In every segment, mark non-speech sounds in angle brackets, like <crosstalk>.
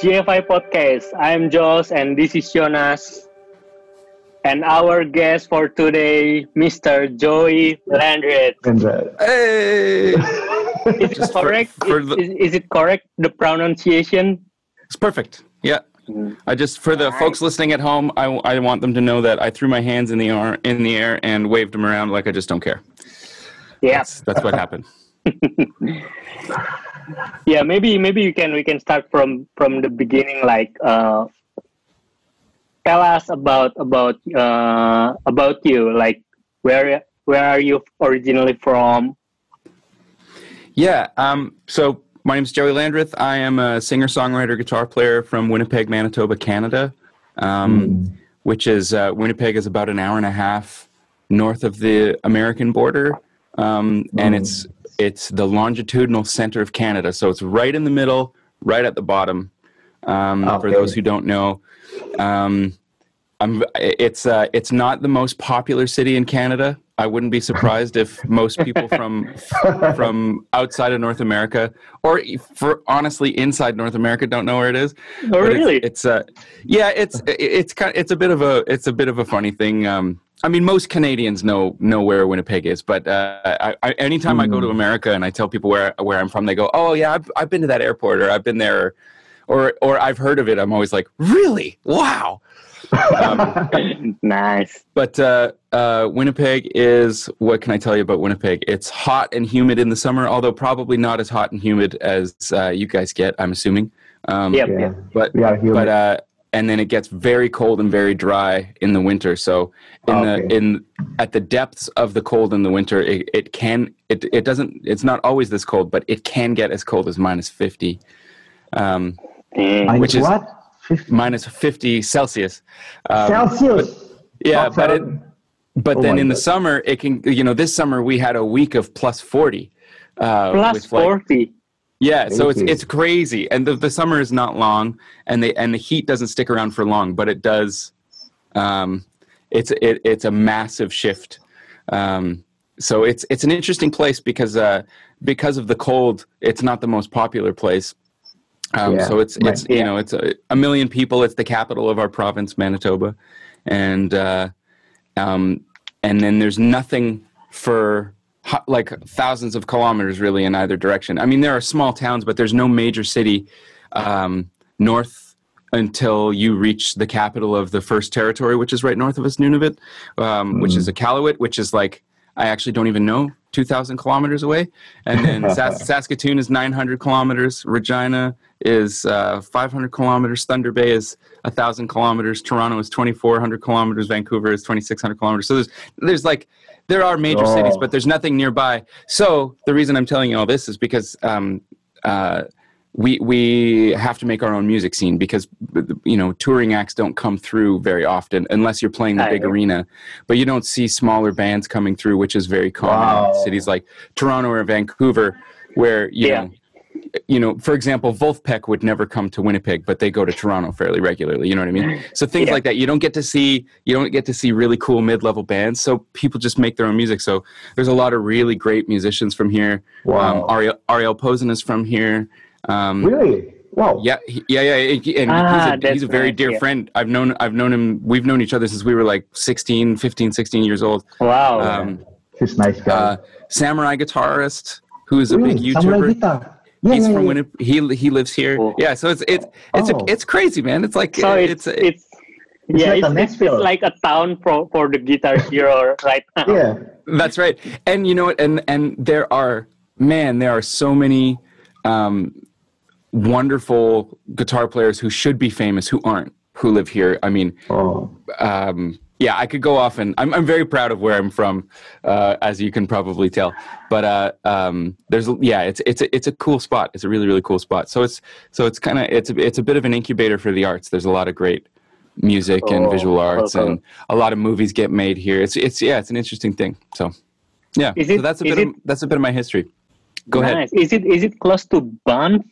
GFI Podcast. I'm Josh and this is Jonas. And our guest for today, Mr. Joey Landreth. And, Hey, <laughs> Is it Just for- correct? for is, the- is, is it correct, the pronunciation? it's perfect. Yeah. Mm. I just for the folks listening at home, I, I want them to know that I threw my hands in the air in the air and waved them around like I just don't care. Yeah. That's, that's what happened. <laughs> Yeah, maybe maybe you can we can start from from the beginning like uh tell us about about uh about you like where where are you originally from? Yeah. Um. So my name is Joey Landreth. I am a singer songwriter guitar player from Winnipeg, Manitoba, Canada. Um, which is uh, Winnipeg is about an hour and a half north of the American border, um, and it's it's the longitudinal center of Canada. So it's right in the middle, right at the bottom. Um, For those who don't know, um, I'm, it's uh, it's not the most popular city in Canada. I wouldn't be surprised if most people from <laughs> from outside of North America, or for honestly inside North America, don't know where it is. Oh But really? It's, uh, yeah, it's it's kind it's a bit of a it's a bit of a funny thing. Um, I mean, most Canadians know know where Winnipeg is, but uh, I, I, anytime I go to America and I tell people where where I'm from, they go, "Oh yeah, I've I've been to that airport, or I've been there, or or I've heard of it." I'm always like, "Really? Wow!" Um, <laughs> nice. but uh, uh, Winnipeg is what can I tell you about Winnipeg? It's hot and humid in the summer, although probably not as hot and humid as uh, you guys get. I'm assuming. Um, Yep, yeah, yep. But we are human. but uh, and then it gets very cold and very dry in the winter. So in Okay. the in at the depths of the cold in the winter, it, it can it it doesn't it's not always this cold, but it can get as cold as minus fifty, um, Mm. Minus which is- what? 50 minus fifty Celsius. Um, Celsius. yeah, Not but it, but Oh then my in the summer it can you know this summer we had a week of plus forty. Uh, Plus with, like, forty. Yeah, so it's Crazy. it's crazy, and the, the summer is not long, and the and the heat doesn't stick around for long, but it does. Um, it's it, it's a massive shift. Um, so it's it's an interesting place because uh, because of the cold, it's not the most popular place. Um, Yeah, So it's right. it's you know it's a, a million people. It's the capital of our province, Manitoba, and uh, um, and then there's nothing for like thousands of kilometers really in either direction. I mean, there are small towns, but there's no major city um, north until you reach the capital of the first territory, which is right north of us, Nunavut, um, which is Iqaluit, which is like I actually don't even know. 2,000 kilometers away. And then <laughs> Sas- Saskatoon is 900 kilometers. Regina is uh, 500 kilometers. Thunder Bay is 1,000 kilometers. Toronto is 2,400 kilometers. Vancouver is 2,600 kilometers. So there's, there's like, there are major cities, Oh. but there's nothing nearby. So the reason I'm telling you all this is because um, uh, we we have to make our own music scene because you know touring acts don't come through very often unless you're playing the I big agree. arena but you don't see smaller bands coming through which is very common Wow. in cities like Toronto or Vancouver where you Yeah. know you know for example Vulfpeck would never come to Winnipeg but they go to Toronto fairly regularly you know what I mean so things Yeah. like that you don't get to see you don't get to see really cool mid-level bands so people just make their own music so there's a lot of really great musicians from here Wow. um, Ariel, Ariel Posen is from here um, Really? Wow. yeah, he- yeah, yeah, and Ah, he's, a, he's a very nice, dear yeah. friend. I've known, I've known him. We've known each other since we were like 16, 15, 16 years old. Wow. Um, He's nice guy. uh, samurai guitarist who is a really? big Samurai YouTuber. guitar. Yeah, He's yeah, from yeah. Winnipeg. He he lives here. Cool. Yeah, so it's it's it's Oh. a, it's crazy, man. It's like so it's, it's it's, It's yeah, like a it's, it's, like a town for for the guitar hero <laughs> right now. Yeah. That's right. And you know what? And and there are man, there are so many um, wonderful guitar players who should be famous who aren't who live here. I mean, Oh. um, yeah, I could go off and I'm, I'm very proud of where I'm from, uh, as you can probably tell. But uh, um, there's yeah, it's it's a, it's a cool spot. It's a really really cool spot. So it's so it's kind of it's a, it's a bit of an incubator for the arts. There's a lot of great music and Oh, visual arts, okay. and a lot of movies get made here. It's it's yeah, it's an interesting thing. So yeah, Is so it- that's a bit of, that's a bit of my history. Go ahead. Is it is it close to Banff?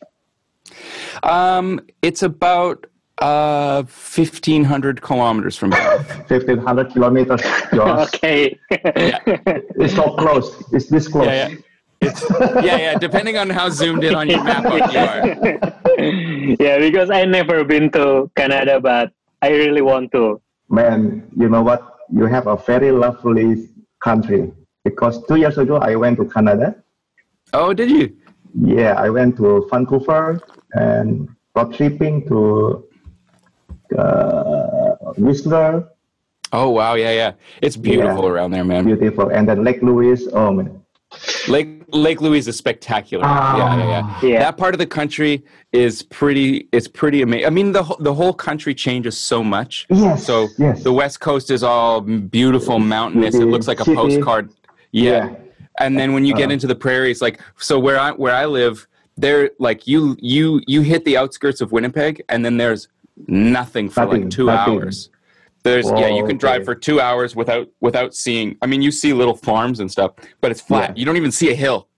Um, it's about uh 1500 kilometers from Banff. 1500 kilometers. Josh. <laughs> okay. It's so close. It's this close. yeah, yeah. It's, yeah, yeah. Depending on how zoomed in on your map <laughs> you are. yeah, because I never been to Canada, but I really want to. Man, you know what? You have a very lovely country. Because two years ago, I went to Canada. Oh, did you? Yeah, I went to Vancouver and road tripping to uh, Whistler. Oh, wow. Yeah, yeah. It's beautiful Yeah. around there, man. Beautiful. And then Lake Louise. Oh, man. Lake Lake Louise is spectacular. Ah. Yeah, yeah, yeah. Yeah. That part of the country is pretty. It's pretty amazing. I mean, the whole- the whole country changes so much. Yes. So yes. the West Coast is all beautiful, mountainous. It looks like a city. postcard. Yeah. Yeah. And then when you get Uh. into the prairies, like so where I where I live, there like you you you hit the outskirts of Winnipeg, and then there's nothing for Nothing, like two nothing. hours. There's yeah, you can drive okay. for two hours without without seeing. I mean, you see little farms and stuff, but it's flat. Yeah. You don't even see a hill.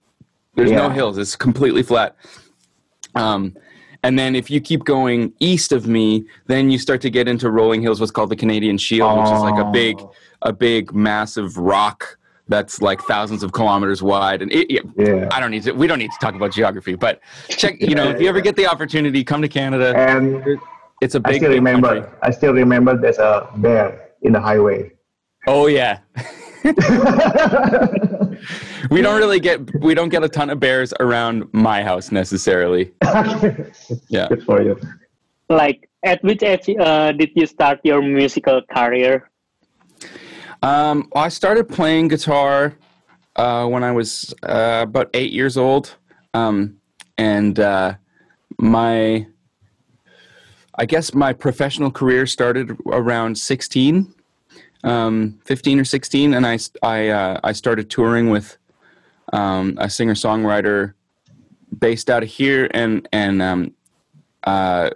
There's no hills. It's completely flat. Um, and then if you keep going east of me, then you start to get into rolling hills, what's called the Canadian Shield, which is like a big, Oh. a big, massive rock that's like thousands of kilometers wide. And it, it- Yeah. I don't need to. We don't need to talk about geography, but check. You know, if you ever get the opportunity, come to Canada. And It's a I big, I still big remember. country. I still remember there's a bear in the highway. Oh yeah. <laughs> we don't really get we don't get a ton of bears around my house necessarily. <laughs> Yeah. Good for you. Like, at which age uh, did you start your musical career? Um, I started playing guitar uh, when I was uh, about eight years old, um, and uh, my, I guess my professional career started around sixteen, um, fifteen or sixteen, and I I uh, I started touring with um, a singer songwriter based out of here, and and um, uh,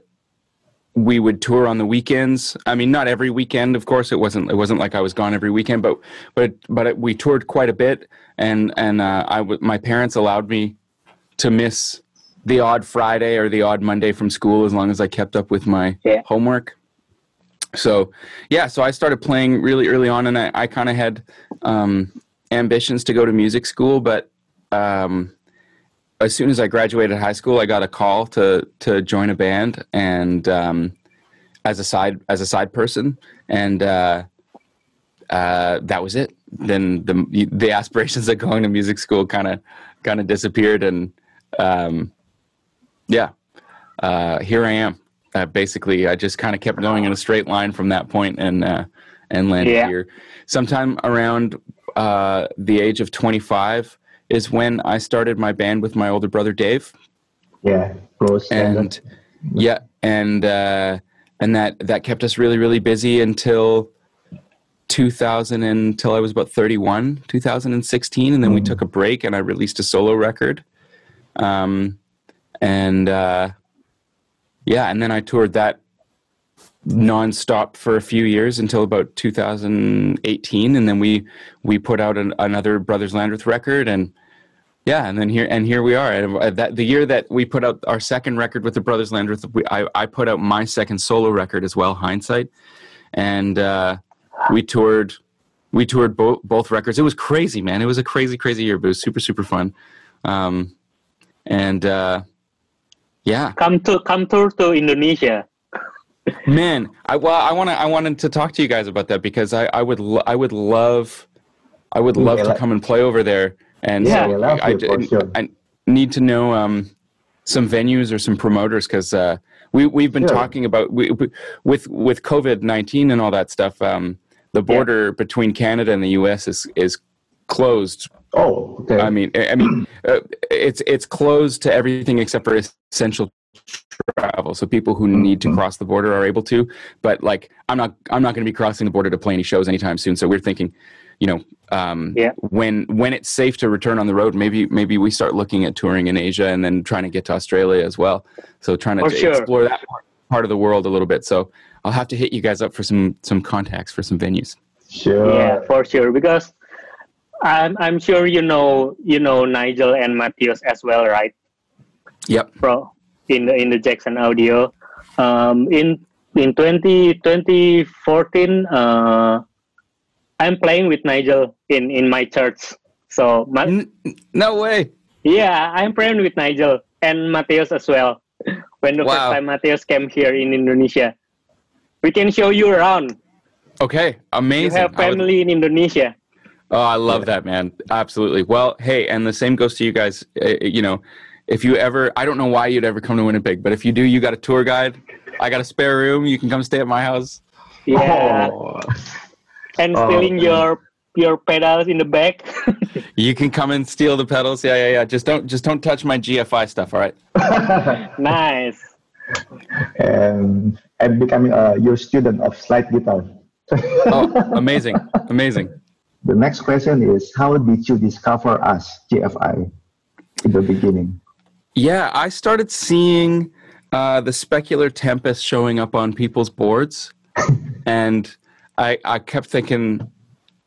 we would tour on the weekends. I mean, not every weekend, of course. It wasn't. It wasn't like I was gone every weekend, but but but it, we toured quite a bit, and and uh, I w- my parents allowed me to miss the odd Friday or the odd Monday from school as long as I kept up with my Yeah. homework. So yeah, so I started playing really early on, and I, I kind of had um, ambitions to go to music school, but um, as soon as I graduated high school, I got a call to to join a band and um, as a side as a side person, and uh, uh, that was it. Then the the aspirations of going to music school kind of kind of disappeared, and um, yeah, uh, here I am. Uh, basically, I just kind of kept going in a straight line from that point, and uh, and landed Yeah. here. Sometime around uh, the age of twenty five is when I started my band with my older brother Dave, Yeah. Close. and yeah, and uh, and that that kept us really really busy until 2000 until I was about 31, 2016, and then we Mm. took a break and I released a solo record, um, and uh, yeah, and then I toured that nonstop for a few years until about 2018, and then we we put out an, another Brothers Landreth record, and yeah, and then here and here we are. Uh, That the year that we put out our second record with the Brothers Landreth, we, I I put out my second solo record as well, Hindsight, and uh, we toured. We toured both both records. It was crazy, man. It was a crazy, crazy year, but it was super, super fun. Um, and uh, yeah, Come to come tour to Indonesia. <laughs> Man, I well, I want to I wanted to talk to you guys about that because I I would lo- I would love I would love Yeah, to come and play over there and Yeah. so Yeah, I, I- sure. I need to know um some venues or some promoters because uh, we we've been Sure. talking about we, we, with with COVID nineteen and all that stuff. Um, the border between Canada and the U.S. is is closed Oh, okay. I mean, I I mean, <clears throat> uh, it's it's closed to everything except for essential travel. So people who need to cross the border are able to. But like, I'm not I'm not going to be crossing the border to play any shows anytime soon. So we're thinking, you know, um, Yeah. when when it's safe to return on the road, maybe maybe we start looking at touring in Asia and then trying to get to Australia as well. So trying to For sure. explore that part, part of the world a little bit. So I'll have to hit you guys up for some some contacts for some venues. sure. Yeah, for sure. Because I'm I'm sure you know you know Nigel and Matthias as well, right? Yep. Bro. in the in the Jackson Audio. Um, in in 20, 2014, uh, I'm playing with Nigel in in my church. So N- no way. yeah, I'm playing with Nigel and Mateus as well. When the Wow. first time Mateus came here in Indonesia, we can show you around. Okay, amazing. You have I would- family in Indonesia. Oh, I love that, man. Absolutely. Well, hey, and the same goes to you guys. Uh, you know, if you ever, I don't know why you'd ever come to Winnipeg, but if you do, you got a tour guide. I got a spare room. You can come stay at my house. Yeah, Oh, and Oh, stealing okay. your your pedals in the back. <laughs> <laughs> You can come and steal the pedals. Yeah, yeah, yeah. Just don't, just don't touch my GFI stuff. All right. <laughs> nice. and I'm becoming a your student of slide guitar. Oh, amazing, amazing. The next question is How did you discover us, GFI, in the beginning? Yeah, I started seeing uh, the specular tempest showing up on people's boards, <laughs> and I I kept thinking,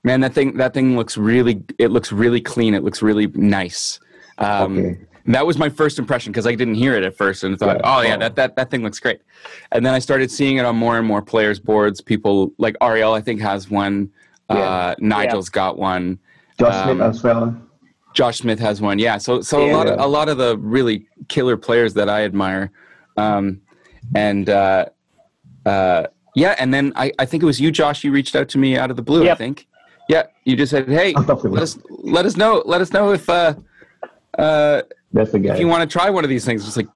man, that thing that thing looks really it looks really clean. It looks really nice. Um, Okay. That was my first impression because I didn't hear it at first and thought, Yeah. oh yeah, that, that that thing looks great. And then I started seeing it on more and more players' boards. People like Ariel, I think, has one. Uh, Yeah. Nigel's got one. Josh Smith Um, as well. Josh Smith has one. Yeah. So so a lot of a lot of the really killer players that I admire, um, and uh, uh, yeah, and then I, I think it was you, Josh. You reached out to me out of the blue. I think. Yeah. You just said, hey, Out of the blue. let us let us know let us know if uh, uh, That's the guy. if you want to try one of these things. It's like.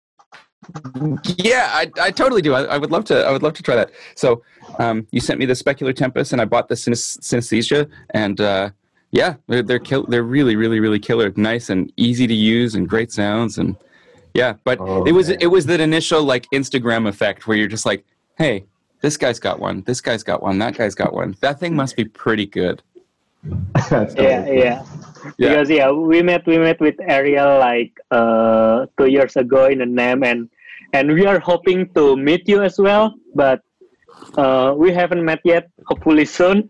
Yeah, I, I totally do. I, I would love to. I would love to try that. So, um, you sent me the Specular Tempest, and I bought the synes- Synesthesia, and uh, yeah, they're they're kill- they're really really really killer. Nice and easy to use and great sounds and yeah. But Oh, it was man. it was that initial like Instagram effect where you're just like, hey, this guy's got one, this guy's got one, that guy's got one. That thing must be pretty good. <laughs> That's Yeah, cool. yeah. Yeah. Because yeah, we met we met with Ariel like uh two years ago in the NAMM and and we are hoping to meet you as well, but uh we haven't met yet. Hopefully soon,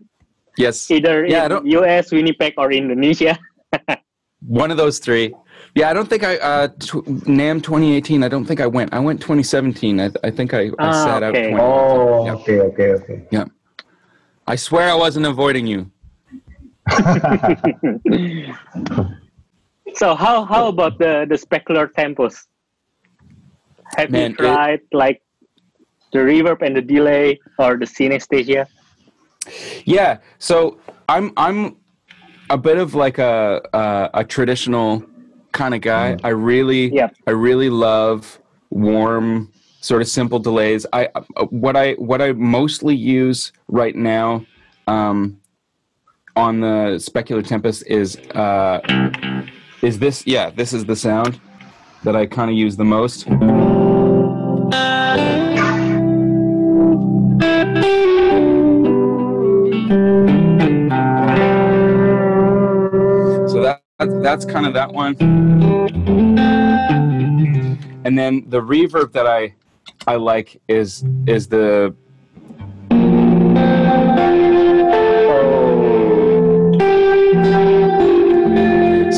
Yes, either Yeah, in US, Winnipeg, or Indonesia. <laughs> one of those three. Yeah, I don't think I uh, tw- NAMM 2018. I don't think I went. I went 2017. I, I think I, I Ah, sat out. okay. 20. Oh, Yeah. okay, okay, okay. Yeah. I swear I wasn't avoiding you. <laughs> So how how about the the specular tempest? Have Man, you it- tried like the reverb and the delay or the synesthesia? Yeah. So I'm I'm a bit of like a a, a traditional kind of guy. I really. I really love warm sort of simple delays. I uh, what I what I mostly use right now um, on the Specular Tempest is uh, is this yeah this is the sound that I kind of use the most. So that that's, that's kind of that one. And then the reverb that I I like is is the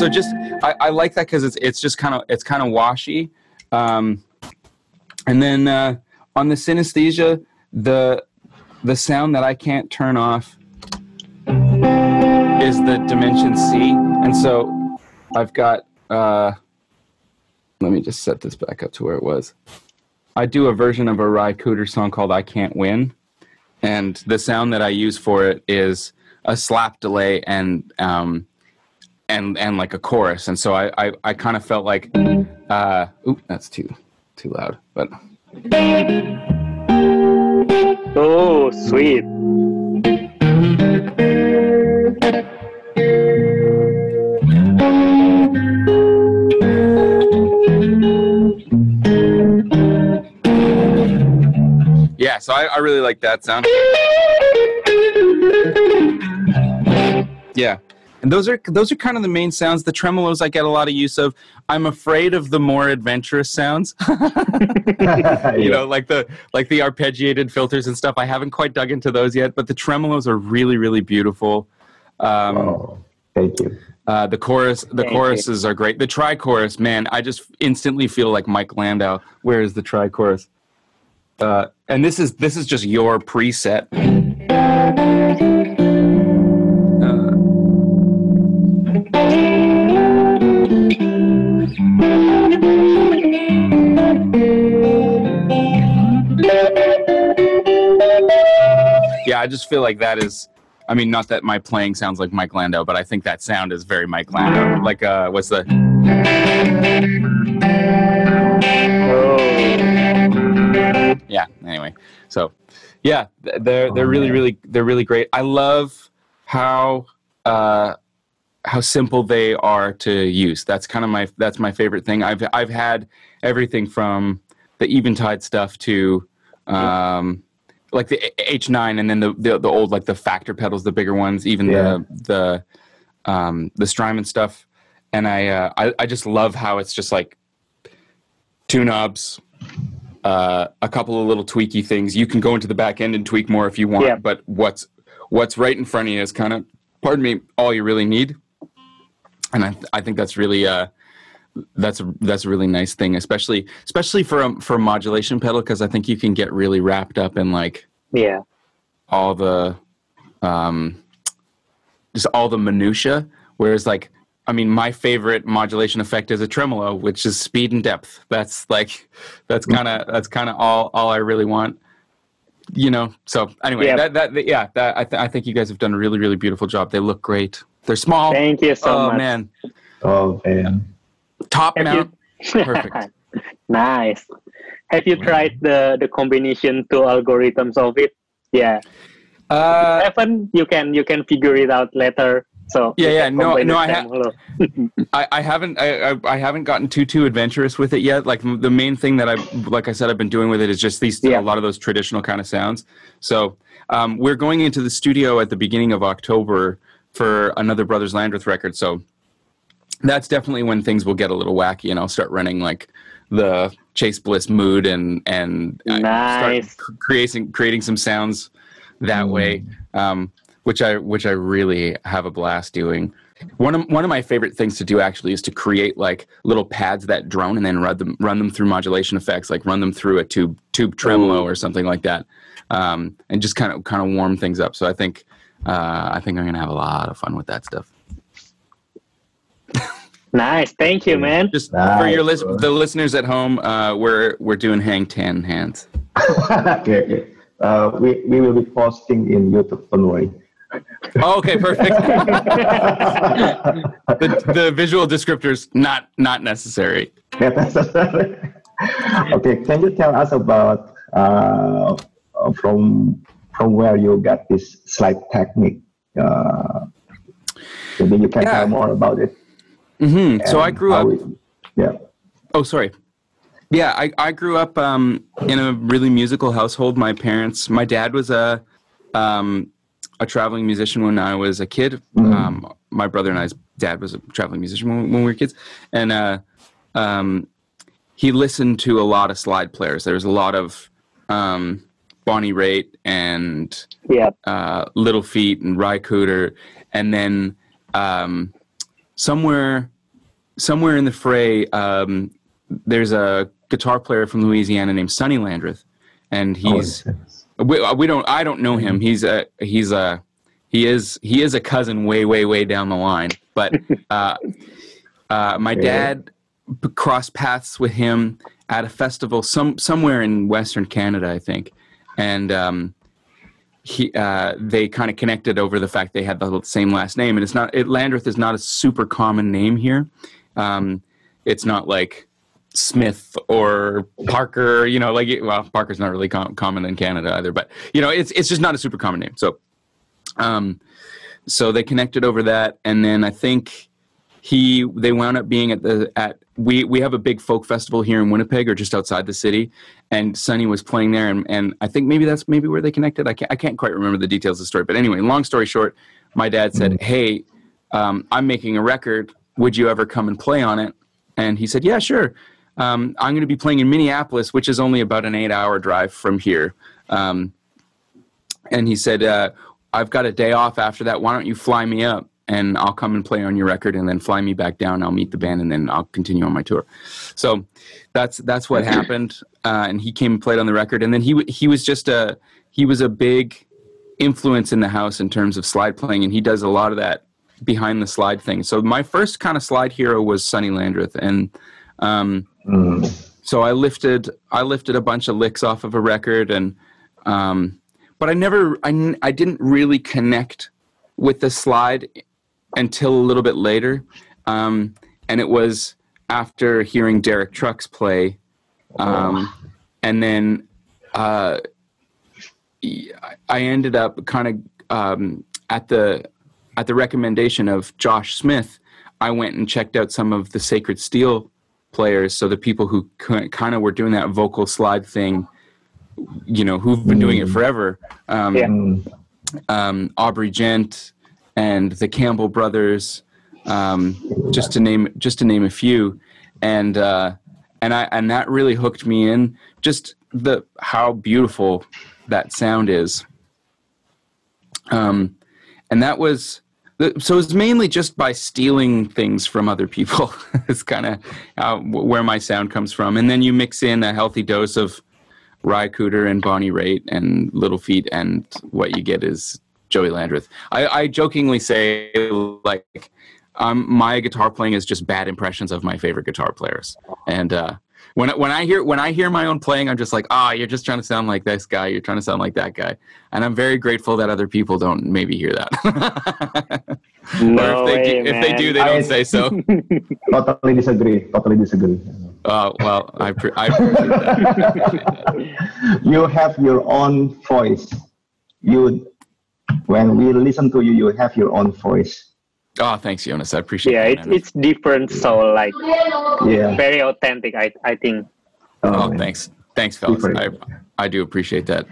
so just I, I like that because it's it's just kind of it's kind of washy. Um, and then uh, on the synesthesia, the the sound that I can't turn off is the dimension C, and so I've got. Uh, let me just set this back up to where it was. I do a version of a Ry Cooder song called "I Can't Win," and the sound that I use for it is a slap delay and um, and and like a chorus, and so I I, I kind of felt like, uh, oop, that's too too loud, but Oh, sweet. yeah, so I, I really like that sound. Yeah. And those are those are kind of the main sounds. The tremolos I get a lot of use of. I'm afraid of the more adventurous sounds. <laughs> you know, like the like the arpeggiated filters and stuff. I haven't quite dug into those yet, but the tremolos are really really beautiful. Um, Oh, thank you. Uh, the chorus, the Thank you. choruses are great. The tri-chorus, man, I just instantly feel like Mike Landau. Where is the tri-chorus? Uh, and this is this is just your preset. I just feel like that is. I mean, not that my playing sounds like Mike Landau, but I think that sound is very Mike Landau. Like, uh, what's the? Oh, yeah anyway so yeah they're they're really really they're really great i love how uh how simple they are to use that's kind of my that's my favorite thing i've i've had everything from the eventide stuff to um like the h9 and then the the, the old like the factor pedals the bigger ones even Yeah. the the um the strymon stuff and i uh I, I just love how it's just like two knobs uh, a couple of little tweaky things. You can go into the back end and tweak more if you want, Yeah. but what's what's right in front of you is kind of, pardon me, all you really need. And I, I think that's really uh, that's a, that's a really nice thing, especially especially for a, for a modulation pedal because I think you can get really wrapped up in like yeah. all the um, just all the minutia. Whereas like I mean, my favorite modulation effect is a tremolo, which is speed and depth. That's like that's kind of that's kind of all all I really want. You know. So anyway, Yeah. that that yeah, that I, th- I think you guys have done a really really beautiful job. They look great. They're small. Thank you so oh much. man, Oh man. Top Have mount. you- Perfect. <laughs> nice. Have you tried the the combination two algorithms of it? Yeah. Uh, Evan, you can you can figure it out later. So Yeah, yeah, no- no, I ha-. <laughs> I, I haven't I, I I haven't gotten too too adventurous with it yet. Like the main thing that I like I said I've been doing with it is just these Yeah. a lot of those traditional kind of sounds. So um, we're going into the studio at the beginning of October for another Brothers Landreth record. So that's definitely when things will get a little wacky, and I'll start running like the Chase Bliss mood and and uh, Nice. start creating creating some sounds that way, um, which I which I really have a blast doing. One of one of my favorite things to do actually is to create like little pads that drone and then run them run them through modulation effects, like run them through a tube tube tremolo or something like that, um, and just kind of kind of warm things up. So I think uh, I think I'm gonna have a lot of fun with that stuff. Nice. Thank you, man. Just for your list, the listeners at home, uh, we're we're doing hang ten hands. <laughs> okay, okay. Uh, we, we will be posting in YouTube, don't worry. Oh, okay, perfect. <laughs> the, the visual descriptors not <laughs> not necessary. okay, can you tell us about uh, from from where you got this slide technique? Uh, maybe you can Yeah. tell more about it. Hmm So I grew up. it- yeah. Oh, sorry. Yeah, I, I grew up um, in a really musical household. My parents, my dad was a um, a traveling musician when I was a kid. Um, my brother and I's dad was a traveling musician when, when we were kids, and uh, um, he listened to a lot of slide players. There was a lot of um, Bonnie Raitt and Yeah. uh, Little Feat and Ry Cooder, and then um, somewhere somewhere in the fray, um, there's a guitar player from Louisiana named Sonny Landreth, and he's we, we don't I don't know him. He's a he's a he is he is a cousin way way way down the line. But <laughs> uh, uh, my dad crossed paths with him at a festival some somewhere in Western Canada, I think, and um, he uh, they kind of connected over the fact they had the same last name, and it's not it, Landreth is not a super common name here. Um, it's not like Smith or Parker, you know, like well, Parker's not really com- common in Canada either, but you know, it's it's just not a super common name. So, um, so they connected over that, and then I think he they wound up being at the at we we have a big folk festival here in Winnipeg or just outside the city, and Sonny was playing there, and, and I think maybe that's maybe where they connected. I can't I can't quite remember the details of the story, but anyway, long story short, my dad said, "Hey, um, I'm making a record. Would you ever come and play on it?" And he said, "Yeah, sure." Um, I'm going to be playing in Minneapolis, which is only about an eight-hour drive from here. Um, and he said, uh, "I've got a day off after that. Why don't you fly me up?" And I'll come and play on your record, and then fly me back down. I'll meet the band, and then I'll continue on my tour. So that's that's what <clears throat> happened. Uh, and he came and played on the record, and then he he was just a he was a big influence in the house in terms of slide playing, and he does a lot of that behind the slide thing. So my first kind of slide hero was Sonny Landreth, and um, mm. so I lifted I lifted a bunch of licks off of a record, and um, but I never I I didn't really connect with the slide until a little bit later, um, and it was after hearing Derek Trucks play, um, and then uh, I ended up kind of um, at the at the recommendation of Josh Smith. I went and checked out some of the Sacred Steel players, so the people who kind of were doing that vocal slide thing, you know, who've been doing it mm. forever. Um, yeah. um, Aubrey Ghent and the Campbell brothers, um, just to name just to name a few, and uh, and I and that really hooked me in. Just the how beautiful that sound is. Um, and that was so it's mainly just by stealing things from other people. <laughs> it's kind of uh, where my sound comes from, and then you mix in a healthy dose of Ry Cooder and Bonnie Raitt and Little Feat and what you get is Joey Landreth. I, I jokingly say like um, my guitar playing is just bad impressions of my favorite guitar players, and uh, when when I hear when I hear my own playing, I'm just like, ah, oh, you're just trying to sound like this guy. You're trying to sound like that guy, and I'm very grateful that other people don't maybe hear that. <laughs> no if they way, do, if they do, they don't say so. <laughs> totally disagree. Totally disagree. Uh, well, I, pre- I appreciate that. <laughs> you have your own voice. You, when we listen to you, you have your own voice Oh, thanks, Jonas. I appreciate. Yeah, it's it's different. So like, yeah, very authentic. I I think. Oh, oh thanks, thanks, fellas. I I do appreciate that.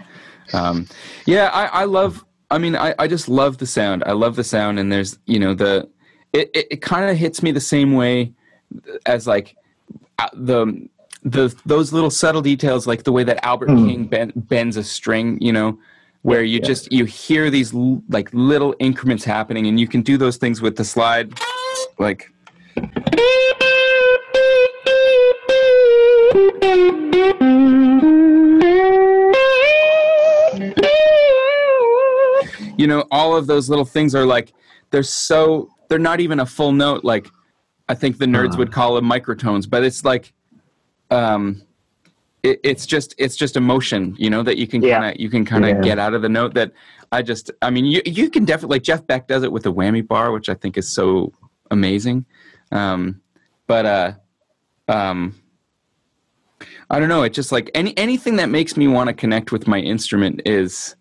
Um, yeah, I I love. I mean, I I just love the sound. I love the sound, and there's you know the it it, it kind of hits me the same way as like uh, the the those little subtle details like the way that Albert mm. King ben, bends a string, you know, where you yeah. just you hear these l- like little increments happening and you can do those things with the slide like you know all of those little things are like they're so they're not even a full note like i think the nerds uh. would call them microtones but it's like um it, it's just it's just emotion, you know, that you can kind of you can kind of yeah. get out of the note. That I just, I mean, you you can definitely like Jeff Beck does it with the whammy bar, which I think is so amazing. Um, but uh, um, I don't know. It just like any anything that makes me want to connect with my instrument is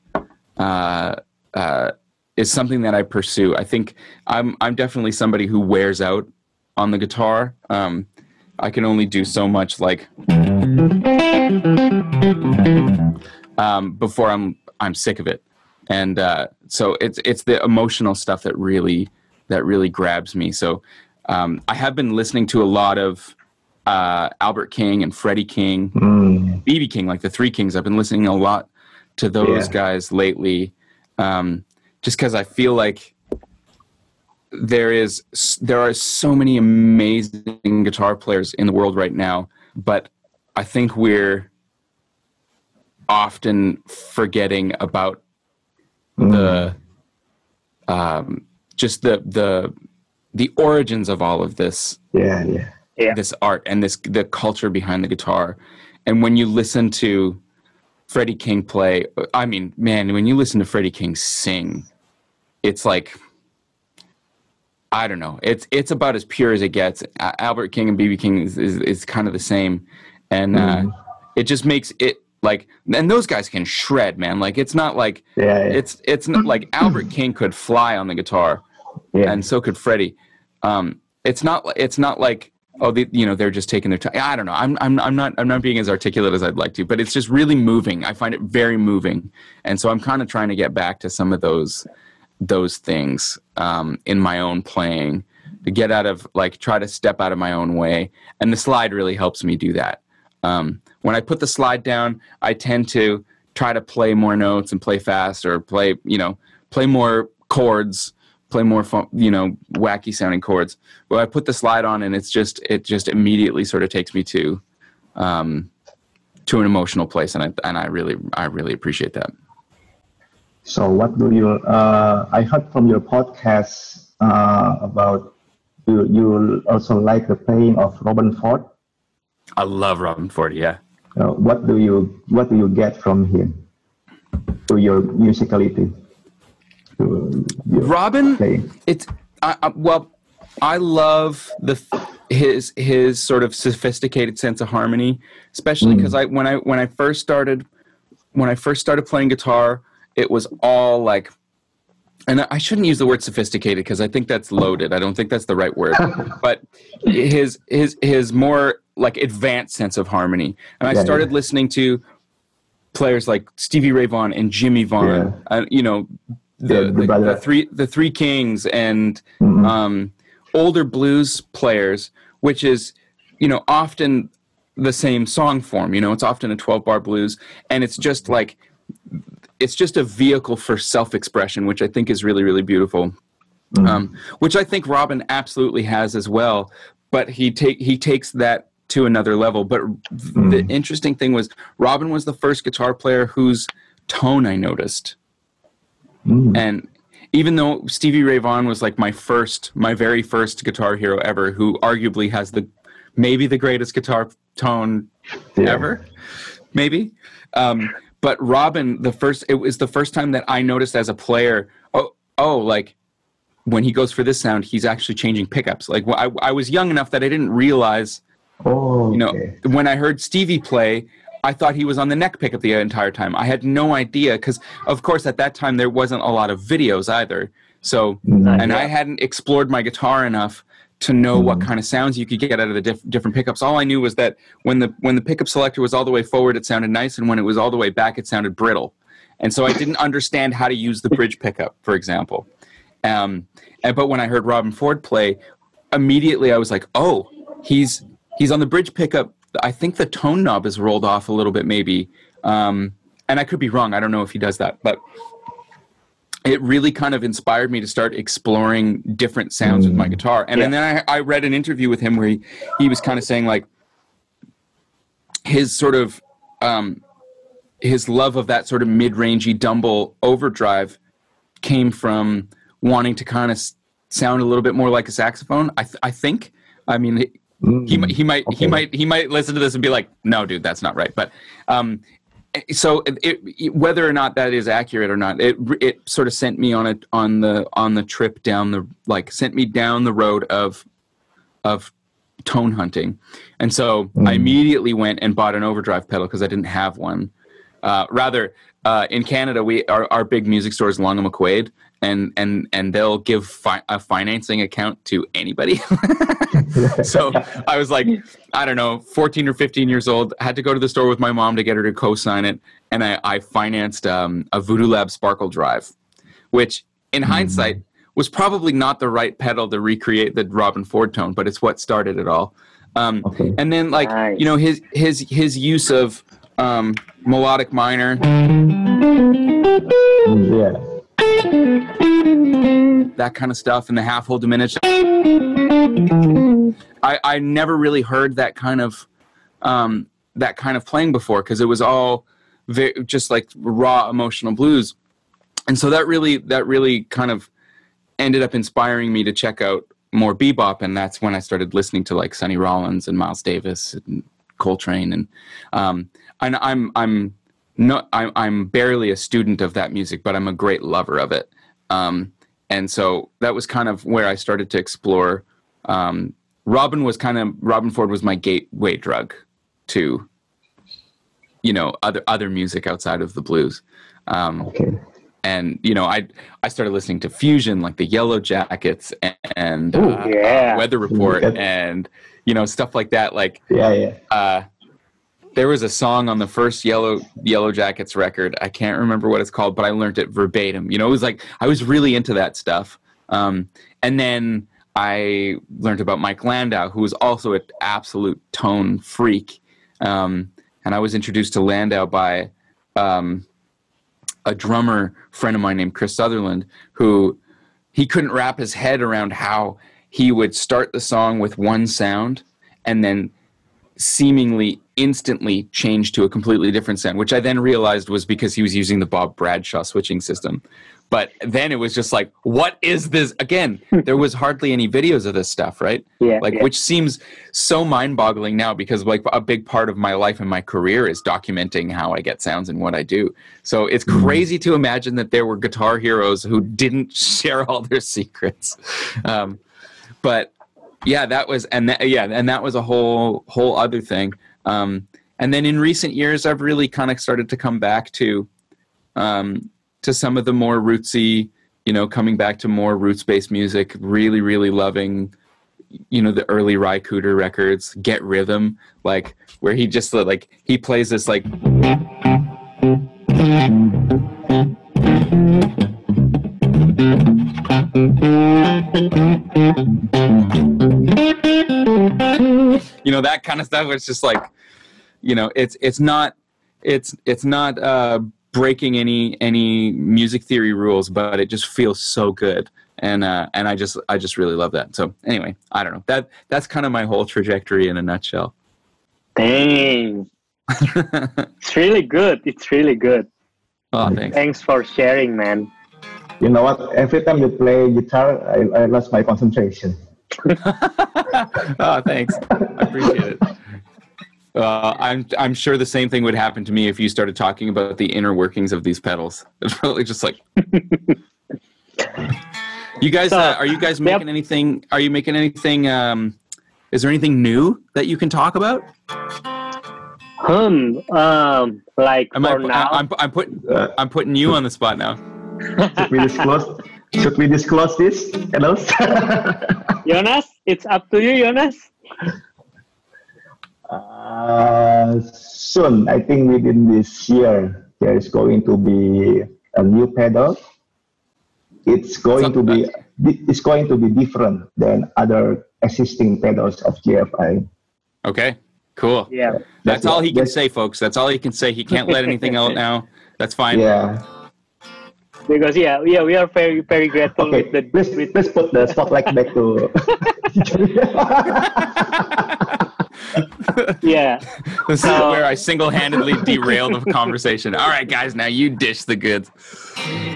uh, uh, is something that I pursue. I think I'm I'm definitely somebody who wears out on the guitar. Um, I can only do so much like um, before I'm I'm sick of it, and uh, so it's it's the emotional stuff that really that really grabs me. So um, I have been listening to a lot of uh, Albert King and Freddie King, BB mm. King, like the Three Kings. I've been listening a lot to those yeah. guys lately, um, just because I feel like there is there are so many amazing guitar players in the world right now, but I think we're often forgetting about mm. the um, just the the the origins of all of this. Yeah, yeah, yeah. This art and this the culture behind the guitar, and when you listen to Freddie King play, I mean, man, when you listen to Freddie King sing, it's like I don't know. It's it's about as pure as it gets. Albert King and BB King is, is, is kind of the same, and uh, mm. it just makes it like. And those guys can shred, man. Like it's not like yeah, yeah. it's it's not like Albert King could fly on the guitar, yeah. and so could Freddie. Um, it's not it's not like oh the, you know they're just taking their time. I don't know. I'm I'm I'm not I'm not being as articulate as I'd like to, but it's just really moving. I find it very moving, and so I'm kind of trying to get back to some of those those things um, in my own playing to get out of like try to step out of my own way and the slide really helps me do that um, when i put the slide down i tend to try to play more notes and play fast or play you know play more chords play more you know wacky sounding chords. But I put the slide on, and it's just it just immediately sort of takes me to um, to an emotional place, and I and I really I really appreciate that. So, what do you? Uh, I heard from your podcast uh, about you. You also like the playing of Robben Ford. I love Robben Ford. Yeah. Uh, what do you What do you get from him? To your musicality. To your playing. it's I, I, well, I love the his his sort of sophisticated sense of harmony, especially because I when I when I first started when I first started playing guitar, it was all like and I shouldn't use the word sophisticated because I think that's loaded. I don't think that's the right word. <laughs> but his his his more like advanced sense of harmony. And I Yeah, started yeah. listening to players like Stevie Ray Vaughan and Jimmy Vaughan. Yeah. Uh, you know, the, the the, three the three kings and Mhm. um, older blues players, which is you know often the same song form. You know, it's often a twelve bar blues, and it's just like it's just a vehicle for self expression, which I think is really really beautiful. Um, which I think Robben absolutely has as well, but he take he takes that to another level. But the interesting thing was Robben was the first guitar player whose tone I noticed. Mm. And even though Stevie Ray Vaughan was like my first, my very first guitar hero ever, who arguably has the maybe the greatest guitar tone Yeah. ever, maybe. Um, but Robben, the first, it was the first time that I noticed as a player, oh, oh, like when he goes for this sound, he's actually changing pickups. Like I, I was young enough that I didn't realize Oh, you know, okay. when I heard Stevie play, I thought he was on the neck pickup the entire time. I had no idea because, of course, at that time there wasn't a lot of videos either. So, Mm. and I hadn't explored my guitar enough to know what kind of sounds you could get out of the diff- different pickups. All I knew was that when the when the pickup selector was all the way forward, it sounded nice, and when it was all the way back, it sounded brittle. And so I didn't understand how to use the bridge pickup, for example. Um, and, but when I heard Robben Ford play, immediately I was like, oh, he's he's on the bridge pickup. I think the tone knob is rolled off a little bit, maybe. Um, and I could be wrong. I don't know if he does that, but it really kind of inspired me to start exploring different sounds with my guitar. And, and then I, I read an interview with him where he, he was kind of saying like his sort of um, his love of that sort of mid-rangey Dumble overdrive came from wanting to kind of s- sound a little bit more like a saxophone. I, th- I think. I mean, he, he might he might he might he might listen to this and be like, "No, dude, that's not right." But um, so it, it, whether or not that is accurate or not, it it sort of sent me on a on the on the trip down the like sent me down the road of of tone hunting, and so I immediately went and bought an overdrive pedal because I didn't have one. Uh, rather, uh, in Canada, we our, our big music store is Long and McQuade, and and and they'll give fi- a financing account to anybody. <laughs> so <laughs> I was like, I don't know, 14 or 15 years old. Had to go to the store with my mom to get her to co-sign it, and I, I financed um, a Voodoo Lab Sparkle Drive, which in hindsight was probably not the right pedal to recreate the Robben Ford tone, but it's what started it all. Um, Okay. And then like Nice. you know his his his use of um, melodic minor, yeah. That kind of stuff, and the half whole diminished. I I never really heard that kind of um, that kind of playing before because it was all ve- just like raw emotional blues, and so that really that really kind of ended up inspiring me to check out more bebop, and that's when I started listening to like Sonny Rollins and Miles Davis and Coltrane, and um, and I'm I'm not I'm I'm barely a student of that music, but I'm a great lover of it. Um, and so that was kind of where I started to explore. Um, Robben was kind of Robben Ford was my gateway drug to, you know, other other music outside of the blues. Um, Okay. and you know, I I started listening to fusion like the Yellow Jackets and, and Ooh. uh, Yeah. Weather Report and you know stuff like that. Like Yeah, yeah. uh, there was a song on the first Yellow Yellow Jackets record. I can't remember what it's called, but I learned it verbatim. You know, it was like I was really into that stuff. Um, and then I learned about Mike Landau, who was also an absolute tone freak. Um, and I was introduced to Landau by um, a drummer friend of mine named Chris Sutherland, who he couldn't wrap his head around how he would start the song with one sound and then seemingly instantly changed to a completely different sound, which I then realized was because he was using the Bob Bradshaw switching system. But then it was just like, what is this? Again, there was hardly any videos of this stuff, right? Yeah, Like, yeah. which seems so mind boggling now because, like, a big part of my life and my career is documenting how I get sounds and what I do. So it's crazy to imagine that there were guitar heroes who didn't <laughs> share all their secrets. Um, but yeah, that was, and that, yeah, and that was a whole, whole other thing. Um, and then in recent years, I've really kind of started to come back to, um, to some of the more rootsy, you know, coming back to more roots based music, really, really loving, you know, the early Ry Cooder records, Get Rhythm, like where he just like, he plays this like, you know, that kind of stuff. It's just like, you know, it's, it's not, it's, it's not, uh, breaking any any music theory rules but it just feels so good and uh and i just i just really love that so anyway i don't know that that's kind of my whole trajectory in a nutshell Dang. <laughs> It's really good. It's really good. oh thanks Thanks for sharing, man. You know what? Every time you play guitar, I, I lost my concentration. oh <laughs> thanks i appreciate it uh, I'm I'm sure the same thing would happen to me if you started talking about the inner workings of these pedals. <laughs> It's probably just like. <laughs> you guys, uh, are you guys making anything? Are you making anything? Um, is there anything new that you can talk about? Hmm. Um. Like Am I, for now. I'm, I'm putting Uh, I'm putting you on the spot now. Should we disclose? should we disclose this? Hello? <laughs> Jonas, it's up to you, Jonas. uh, soon, I think within this year, there is going to be a new pedal. It's going to be it's going to be different than other existing pedals of GFI. Okay, cool. Yeah. That's all he can that's- say, folks. That's all he can say. He can't let anything out <laughs> now. That's fine. Yeah. Because yeah, yeah, we are very, very grateful Okay. with the Please, with please put the spotlight back to. <laughs> yeah. This is Uh, where I single-handedly derailed the conversation. All right, guys, now you dish the goods.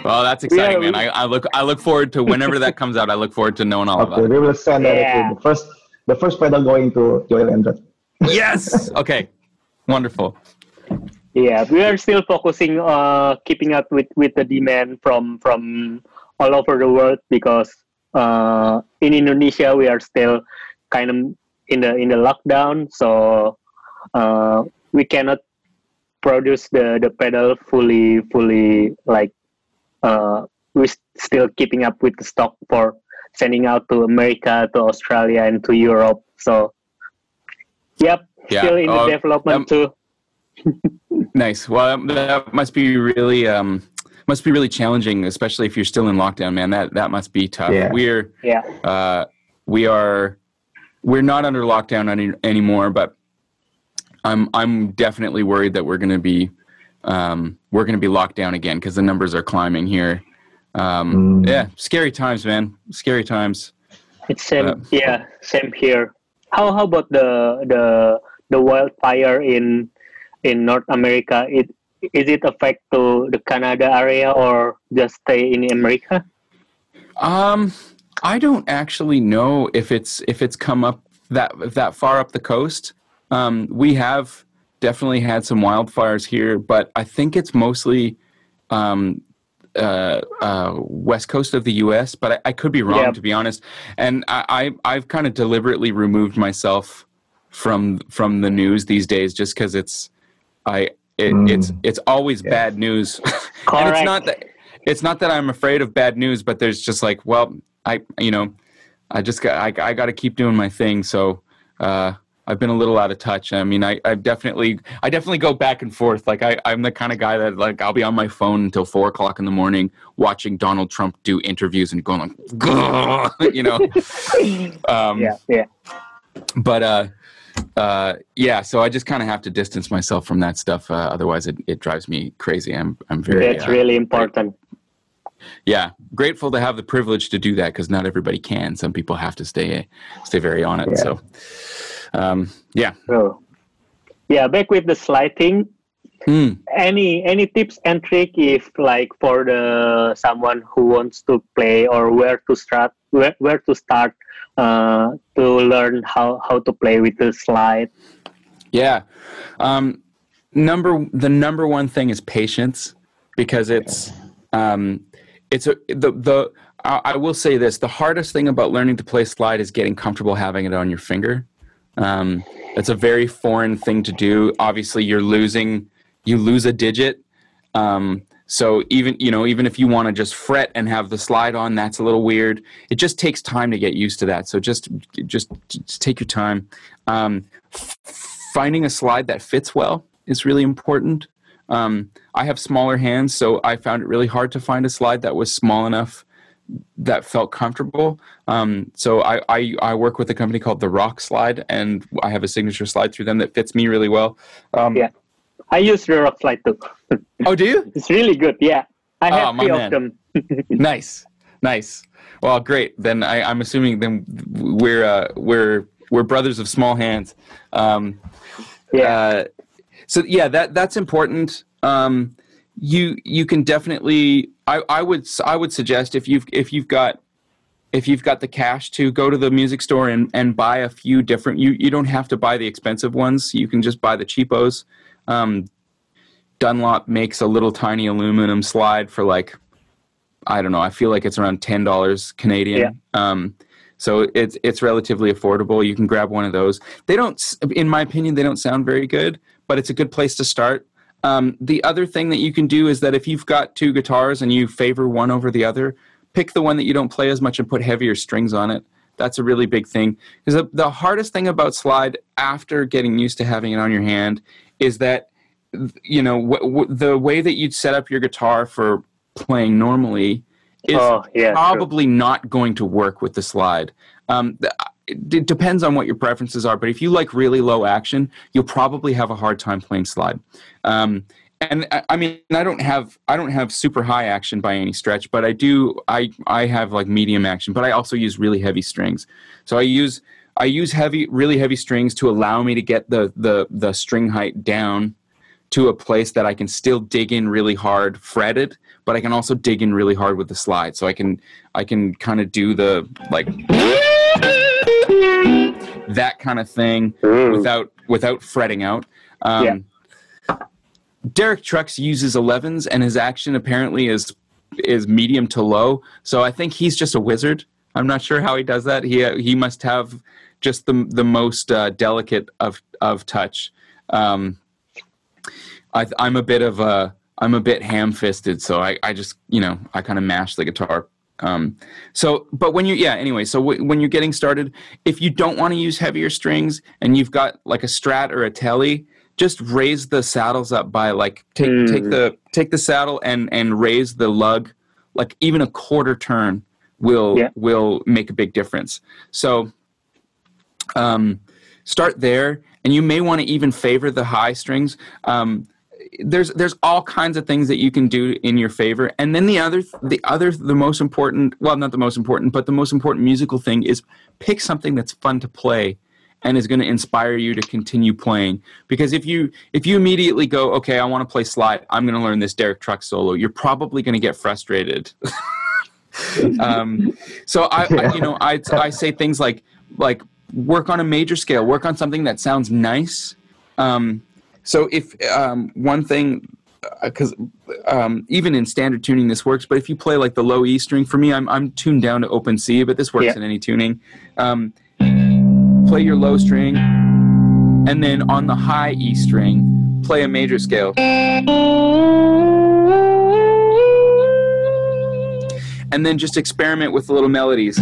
Well, that's exciting, Yeah, man. I, I look I look forward to whenever that comes out. I look forward to knowing all okay, about it. we will send Yeah. directly the first the first pedal going to Joey Landreth. Yes. Okay. Wonderful. Yeah, we are still focusing uh keeping up with with the demand from from all over the world because uh in Indonesia we are still kind of in the in the lockdown, so uh we cannot produce the the pedal fully fully like uh we're still keeping up with the stock for sending out to America, to Australia, and to Europe. So, yep, Yeah. still in the development um, too. <laughs> Nice. Well, that must be really um must be really challenging, especially if you're still in lockdown, man. That that must be tough. Yeah. We're Yeah. uh, we are we're not under lockdown any, anymore, but I'm I'm definitely worried that we're going to be um, we're going to be locked down again because the numbers are climbing here. Um, Mm. Yeah, scary times, man. Scary times. It's same, Uh, yeah, same here. How how about the the the wildfire in in North America? It is it affect to the Canada area or just stay in America? Um, I don't actually know if it's if it's come up that that far up the coast. Um, we have definitely had some wildfires here, but I think it's mostly um, uh, uh, west coast of the U.S. But I, I could be wrong, Yeah. to be honest. And I, I I've kind of deliberately removed myself from from the news these days, just because it's I it, Mm. it's it's always Yeah. bad news. <laughs> and it's not that it's not that I'm afraid of bad news, but there's just like, well, I you know, I just got I, I got to keep doing my thing. So uh, I've been a little out of touch. I mean, I, I definitely I definitely go back and forth. Like I I'm the kind of guy that like I'll be on my phone until four o'clock in the morning watching Donald Trump do interviews and going like, <laughs> you know. <laughs> Um, yeah, yeah, but uh uh yeah so i just kind of have to distance myself from that stuff uh, otherwise it, it drives me crazy i'm i'm very that's uh, really important. yeah, grateful to have the privilege to do that because not everybody can. Some people have to stay stay very on it. Yeah. So, um, yeah. So, yeah, back with the slide thing. Hmm. Any any tips and trick if like for the someone who wants to play or where to start where, where to start uh, to learn how how to play with the slide. Yeah. Um, number the number one thing is patience because it's um, it's a the the I I will say this the hardest thing about learning to play slide is getting comfortable having it on your finger. Um, it's a very foreign thing to do. Obviously, you're losing you lose a digit. Um, so even you know even if you want to just fret and have the slide on, that's a little weird. It just takes time to get used to that. So just just, just take your time. Um, finding a slide that fits well is really important. Um, I have smaller hands, so I found it really hard to find a slide that was small enough that felt comfortable. Um, so I, I I work with a company called the Rock Slide, and I have a signature slide through them that fits me really well. Um, Yeah. I use slide too. Oh, do you? it's really good. Yeah, I Oh, have my three man. of them. <laughs> nice, nice. Well, great. Then I, I'm assuming then we're uh, we're we're brothers of small hands. Um, Yeah. Uh, so yeah, that that's important. Um, you you can definitely. I, I would I would suggest if you've if you've got if you've got the cash to go to the music store and, and buy a few different you you don't have to buy the expensive ones you can just buy the cheapos um, dunlop makes a little tiny aluminum slide for like i don't know i feel like it's around $10 canadian Yeah. um, so it's it's relatively affordable you can grab one of those they don't in my opinion they don't sound very good but it's a good place to start um, the other thing that you can do is that if you've got two guitars and you favor one over the other pick the one that you don't play as much and put heavier strings on it. That's a really big thing. Because the, the hardest thing about slide after getting used to having it on your hand is that you know w- w- the way that you'd set up your guitar for playing normally is Oh, yeah, true. probably not going to work with the slide. Um, the, it depends on what your preferences are, but if you like really low action, you'll probably have a hard time playing slide. Um, and I, I mean, I don't have I don't have super high action by any stretch, but I do I I have like medium action, but I also use really heavy strings. So I use I use heavy really heavy strings to allow me to get the the the string height down to a place that I can still dig in really hard fretted, but I can also dig in really hard with the slide. So I can I can kind of do the like that kind of thing Mm. without without fretting out. Um, Yeah. Derek Trucks uses 11s, and his action apparently is is medium to low. So I think he's just a wizard. I'm not sure how he does that. He he must have just the the most uh, delicate of of touch. Um, I, I'm a bit of a I'm a bit ham fisted, so I, I just you know I kind of mash the guitar. Um, so, but when you yeah anyway, so w- when you're getting started, if you don't want to use heavier strings and you've got like a Strat or a Telly, just raise the saddles up by like take Mm. take the take the saddle and and raise the lug like even a quarter turn will Yeah. will make a big difference. So um, start there, and you may want to even favor the high strings. Um, there's there's all kinds of things that you can do in your favor, and then the other the other the most important well not the most important but the most important musical thing is pick something that's fun to play and is going to inspire you to continue playing. Because if you if you immediately go okay i want to play slide i'm going to learn this derek truck solo you're probably going to get frustrated. <laughs> Um, so I, I you know I, I say things like like work on a major scale work on something that sounds nice. Um, so if um, one thing because um, even in standard tuning this works but if you play like the low e string for me i'm, I'm tuned down to open c but this works Yeah. in any tuning. Um, play your low string and then on the high e string play a major scale. And then just experiment with the little melodies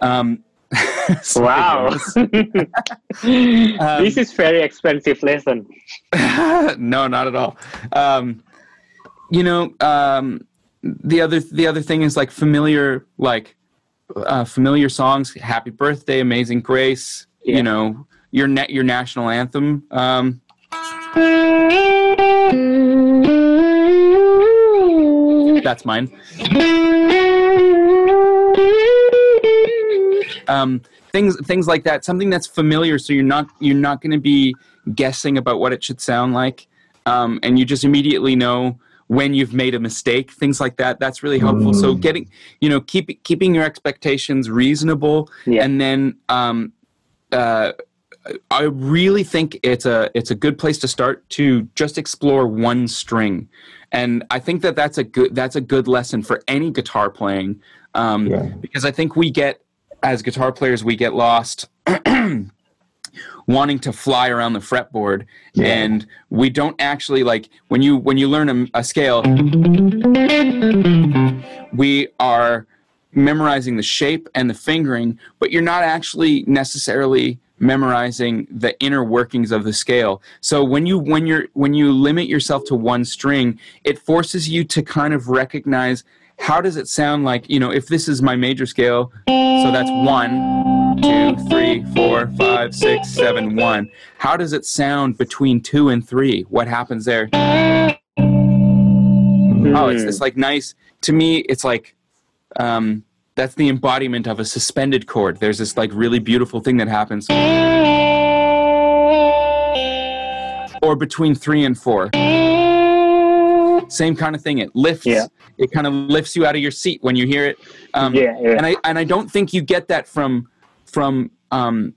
um, <laughs> Wow. <laughs> Um, this is very expensive lesson. <laughs> no, not at all. Um, you know, um, the other the other thing is like familiar like uh, familiar songs. Happy Birthday, Amazing Grace. Yeah. You know your net your national anthem. Um, that's mine. um, things things like that something that's familiar so you're not you're not going to be guessing about what it should sound like um, and you just immediately know when you've made a mistake things like that that's really helpful so getting you know keep, keeping your expectations reasonable Yeah. and then um, uh, I really think it's a it's a good place to start to just explore one string, and I think that that's a good that's a good lesson for any guitar playing, um, Yeah. because I think we get as guitar players we get lost <clears throat> wanting to fly around the fretboard, Yeah. and we don't actually like when you when you learn a, a scale, we are memorizing the shape and the fingering, but you're not actually necessarily memorizing the inner workings of the scale. So when you when you're when you limit yourself to one string, it forces you to kind of recognize how does it sound like, you know, if this is my major scale, so that's one, two, three, four, five, six, seven, one. How does it sound between two and three? What happens there? Oh, it's this like nice. To me, it's like um, that's the embodiment of a suspended chord. There's this like really beautiful thing that happens. Or between three and four. Same kind of thing. It lifts. Yeah. It kind of lifts you out of your seat when you hear it. Um, Yeah, yeah. And I and I don't think you get that from from um,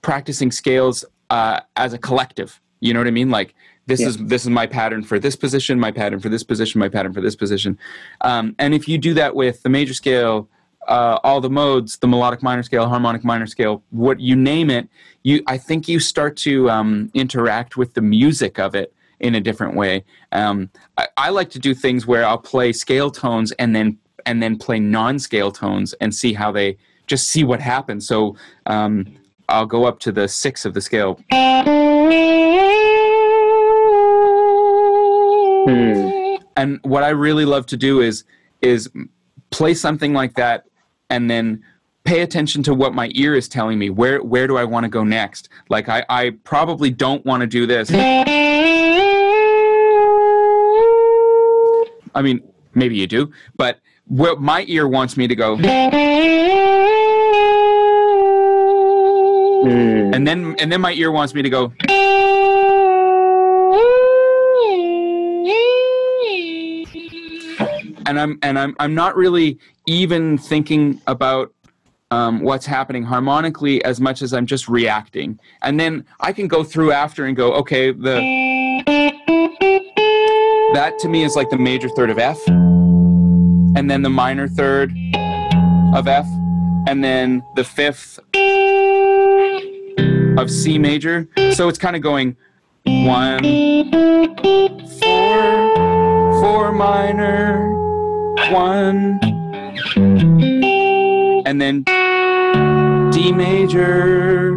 practicing scales uh, as a collective. You know what I mean? Like this Yeah. is this is my pattern for this position, my pattern for this position, my pattern for this position. Um, and if you do that with the major scale, uh, all the modes, the melodic minor scale, harmonic minor scale, what you name it, you I think you start to um, interact with the music of it in a different way. Um, I, I like to do things where I'll play scale tones and then and then play non-scale tones and see how they just see what happens. So um, I'll go up to the six of the scale. Hmm. and what I really love to do is is play something like that and then pay attention to what my ear is telling me where where do I want to go next like I, I probably don't want to do this I mean maybe you do but where my ear wants me to go Hmm. and then and then my ear wants me to go and I'm and I'm I'm not really even thinking about um, what's happening harmonically as much as I'm just reacting. And then I can go through after and go, okay, the that to me is like the major third of F, and then the minor third of F, and then the fifth of C major. So it's kind of going one, four, four minor, one, and then D major,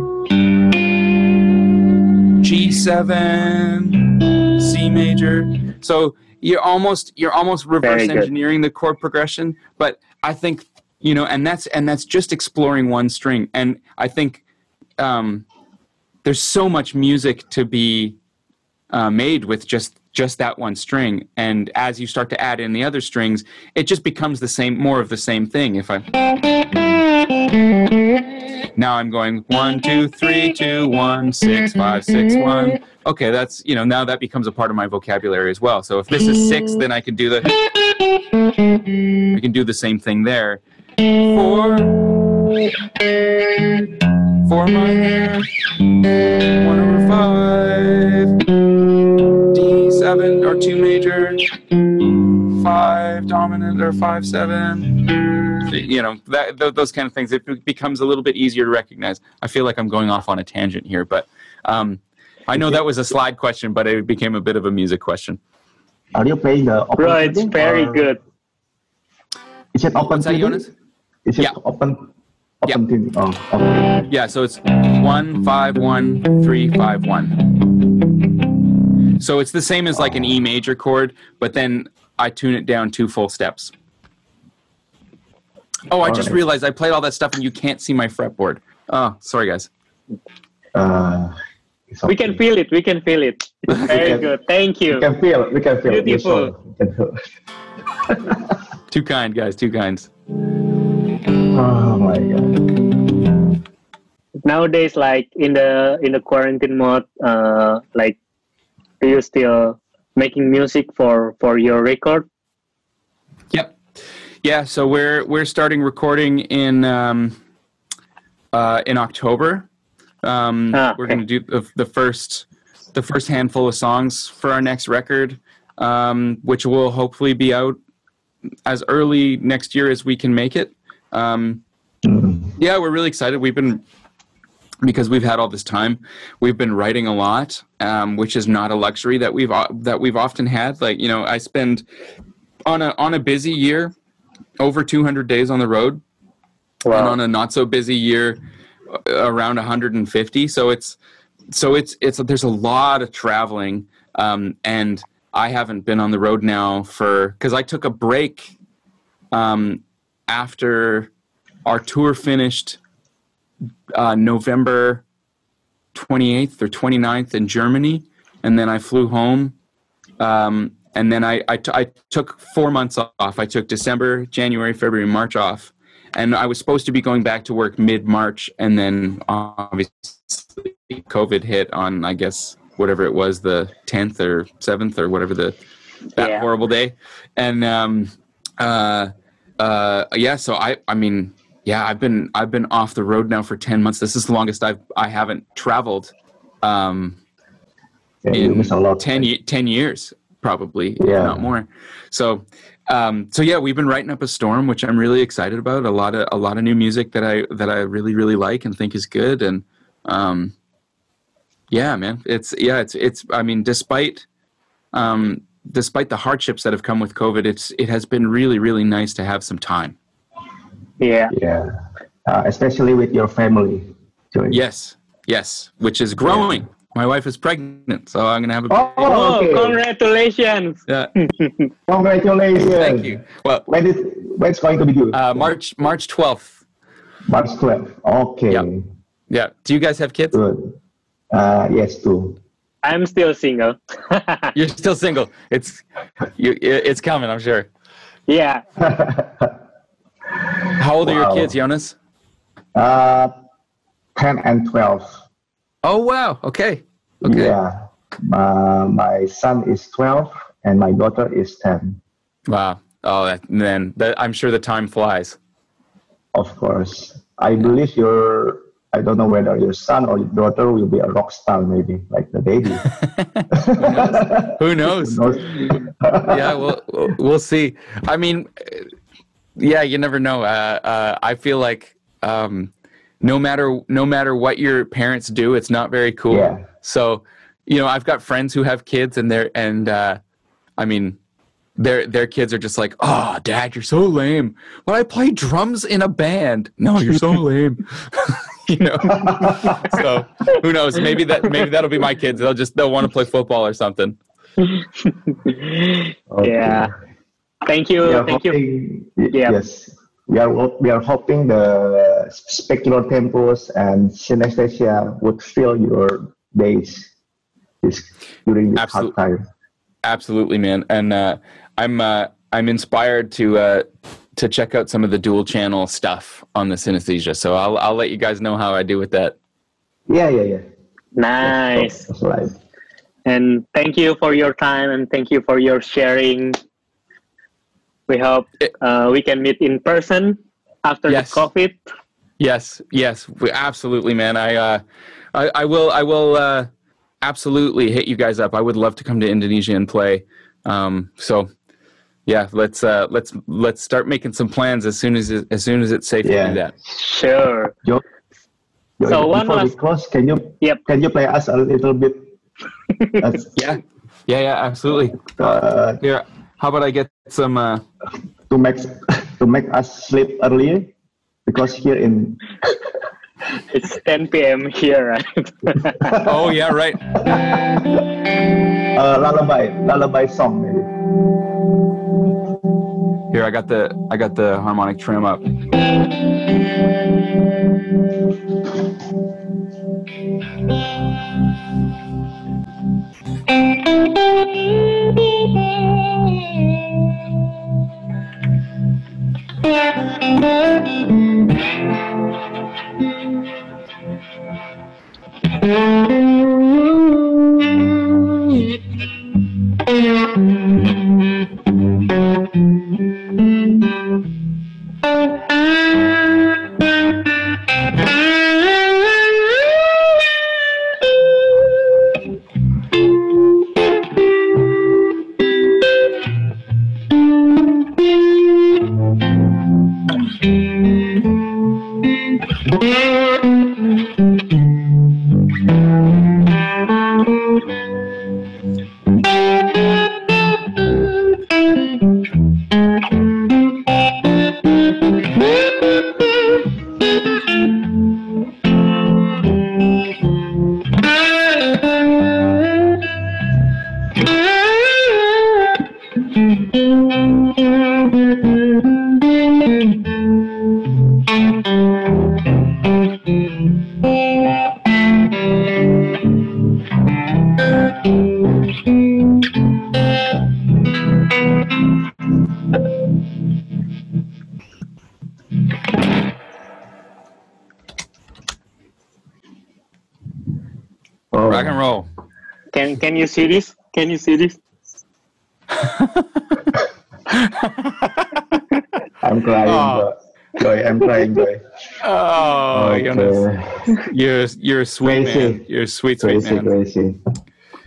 G7, C major. So you're almost you're almost reverse engineering the chord progression, but I think you know, and that's and that's just exploring one string. And I think um, there's so much music to be uh, made with just just that one string. And as you start to add in the other strings it just becomes the same more of the same thing if i now i'm going one two three two one six five six one. Okay that's you know now that becomes a part of my vocabulary as well. So if this is six then i can do the i can do the same thing there four four minor one over five D7 or two major, five dominant or five seven. You know that th- those kind of things. It becomes a little bit easier to recognize. I feel like I'm going off on a tangent here, but um, I know that was a slide question, but it became a bit of a music question. Are you playing the open Bro, it's very or- good. Is it open What's that, tuning? Jonas? Is it Yeah. open Yeah. open tuning? Oh, okay. Yeah, so it's one five one three five one. So it's the same as like an E major chord, but then I tune it down two full steps. Oh, I just Alright. realized I played all that stuff and you can't see my fretboard. Oh, sorry guys. Uh, it's <laughs> We can feel it. We can feel it. Very can- good. Thank We you. can feel. We can feel. You're Beautiful. sure. We can feel. Too kind, guys. Too kind. Oh my god. Nowadays, like in the in the quarantine mode, uh, like, do you still making music for for your record? Yep. Yeah. So we're we're starting recording in um, uh, in October. Um, Ah, We're going to do the, the first the first handful of songs for our next record, um, which will hopefully be out as early next year as we can make it. Um, yeah, we're really excited. We've been because we've had all this time. We've been writing a lot, um, which is not a luxury that we've that we've often had. Like you know, I spend on a on a busy year over 200 days on the road, and on a not so busy year uh, around 150. So it's so it's it's there's a lot of traveling, um, and I haven't been on the road now for because I took a break um, after our tour finished uh, November 28th or 29th in Germany, and then I flew home. Um, and then I, I, t- I took four months off. I took December, January, February, March off. And I was supposed to be going back to work mid March, and then obviously COVID hit on, I guess, whatever it was, the 10th or 7th or whatever the that Yeah. horrible day. And um, uh, uh, yeah, so I, I mean, yeah, I've been I've been off the road now for 10 months. This is the longest I've I haven't traveled um, Yeah, in miss a lot. 10, ye- 10 years probably if Yeah. not more so um so yeah we've been writing up a storm which i'm really excited about a lot of a lot of new music that i that i really really like and think is good and um yeah man it's yeah it's it's i mean despite um despite the hardships that have come with covid it's it has been really really nice to have some time Yeah. Yeah. Uh, especially with your family. Joey. yes yes which is growing my wife is pregnant so i'm gonna have a Oh, Oh, okay. congratulations! yeah <laughs> Congratulations. thank you well When is when it's going to be due? uh march march 12th March 12th. Okay. Yep. Yeah. Do you guys have kids? Good. Uh, yes, too. I'm still single. <laughs> You're still single. It's you. It's coming. I'm sure. yeah. <laughs> How old are your kids, Jonas? uh, 10 and 12. Oh wow. Okay. Okay. Yeah. Uh, my son is 12 and my daughter is 10. Wow. Oh, that, man. That, I'm sure the time flies. Of course. I believe your, I don't know whether your son or your daughter will be a rock star, maybe, like the baby. <laughs> Who knows? Knows? <laughs> yeah. We'll we'll- see. I mean, yeah. You never know. Uh, uh, I feel like um, no matter no matter what your parents do, it's not very cool. Yeah. So, you know, I've got friends who have kids, and they're and uh, I mean, their their kids are just like, "Oh, Dad, you're so lame." Well, I play drums in a band. No, you're so <laughs> lame. <laughs> you know. <laughs> so who knows? Maybe that maybe that'll be my kids. They'll just they'll want to play football or something. <laughs> Okay. Yeah. Thank you. Thank you. hoping, y- Yeah. Yes. We are, we are hoping the specular tempest and synesthesia would fill your days this, during this Absolute- hard time. Absolutely, man. And uh, I'm uh, I'm inspired to uh, to check out some of the dual channel stuff on the synesthesia. So I'll I'll let you guys know how I do with that. Yeah, yeah, yeah. Nice. That's right. And thank you for your time and thank you for your sharing. We hope uh, we can meet in person after Yes. the COVID. Yes, yes, we, absolutely, man. I, uh, I, I will, I will, uh, absolutely hit you guys up. I would love to come to Indonesia and play. Um, so, yeah, let's, uh, let's, let's start making some plans as soon as, it, as soon as it's safe to Yeah. do that. Sure. Yo, yo, So one before we last- close, can you Yep. can you play us a little bit? <laughs> Yeah, yeah, yeah, absolutely. uh, Here, how about I get some? Uh, to make to make us sleep earlier because here in It's 10 p.m. here, right? oh yeah, right. <laughs> uh, lullaby lullaby song maybe. Here, I got the I got the harmonic trem up. <laughs> see this? Can you see this? <laughs> I'm crying. Oh. Joy, I'm crying, Joy. Oh, Okay. Jonas, you're you're a sweet Crazy. man. You're a sweet sweet Crazy, man. crazy.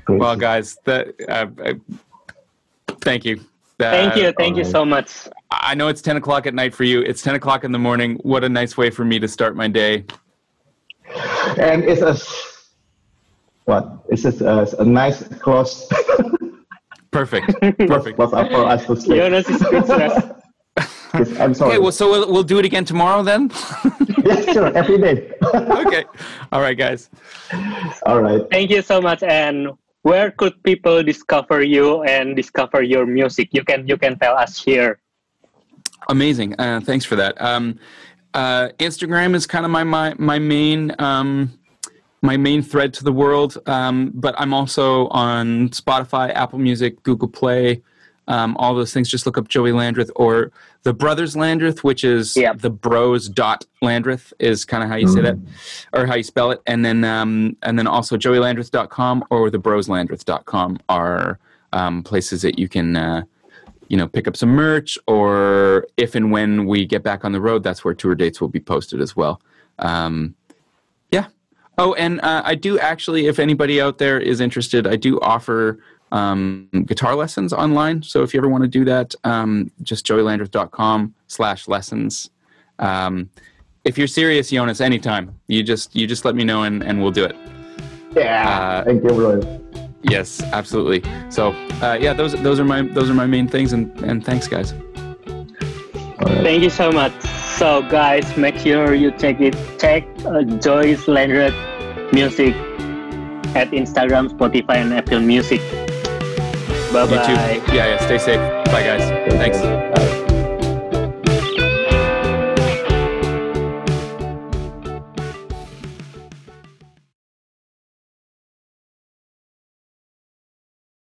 crazy. Well, guys, that uh, uh, thank you. Thank Uh, you, thank you so much. I know it's ten o'clock at night for you. It's ten o'clock in the morning. What a nice way for me to start my day. and it's a what? It's just a, a nice close <laughs> Perfect. <laughs> Perfect. close up for us to sleep. <laughs> Jonas is speechless. Yes, I'm sorry. Okay, well, so we'll, we'll do it again tomorrow then. yes, sure, every day. okay. All right, guys. All right. Thank you so much. And where could people discover you and discover your music? You can you can tell us here. Amazing. Uh, thanks for that. Um, uh, Instagram is kind of my my my main um, my main thread to the world. Um, but I'm also on Spotify, Apple Music, Google Play, um, all those things. Just look up Joey Landreth or the Brothers Landreth, which is Yep. the Bros dot Landreth is kind of how you say that, or how you spell it. And then um, and then also JoeyLandreth.com or the BrosLandreth.com are um, places that you can. Uh, you know, pick up some merch, or if and when we get back on the road, that's where tour dates will be posted as well. Um. Oh, and uh, I do actually, if anybody out there is interested, I do offer um, guitar lessons online. So if you ever want to do that, um, just joeylandreth.com slash lessons. Um, if you're serious, Jonas, anytime you just you just let me know and, and we'll do it. Yeah. Uh, Thank you, bro. Yes, absolutely. So uh, yeah, those those are my those are my main things, and and thanks, guys. All right. Thank you so much. So guys, make sure you check it. Check uh, Joyce Landreth music at Instagram, Spotify, and Apple Music. Bye bye. Yeah, yeah. Stay safe. Bye, guys. Thanks. Bye.